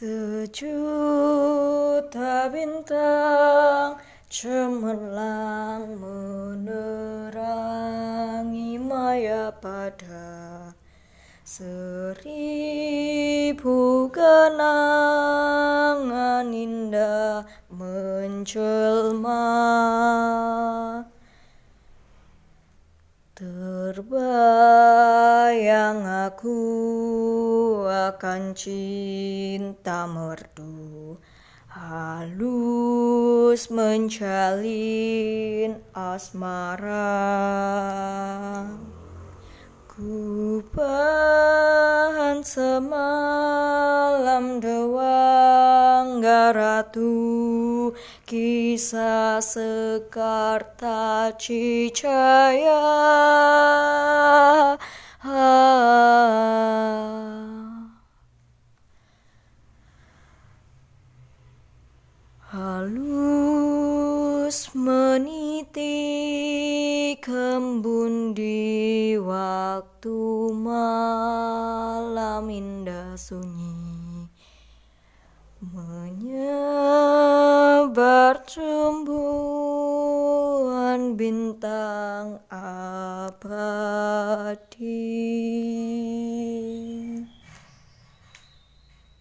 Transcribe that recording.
Sejuta bintang cemerlang menerangi maya pada Seribu kenangan indah menjelma Terbayang aku akan cinta merdu. Halus menjalin asmara. Ku bahan semalam doang garatu Kisah sekar cicaya Halus meniti kembun di waktu malam indah sunyi. Menyebar tumbuhan bintang abadi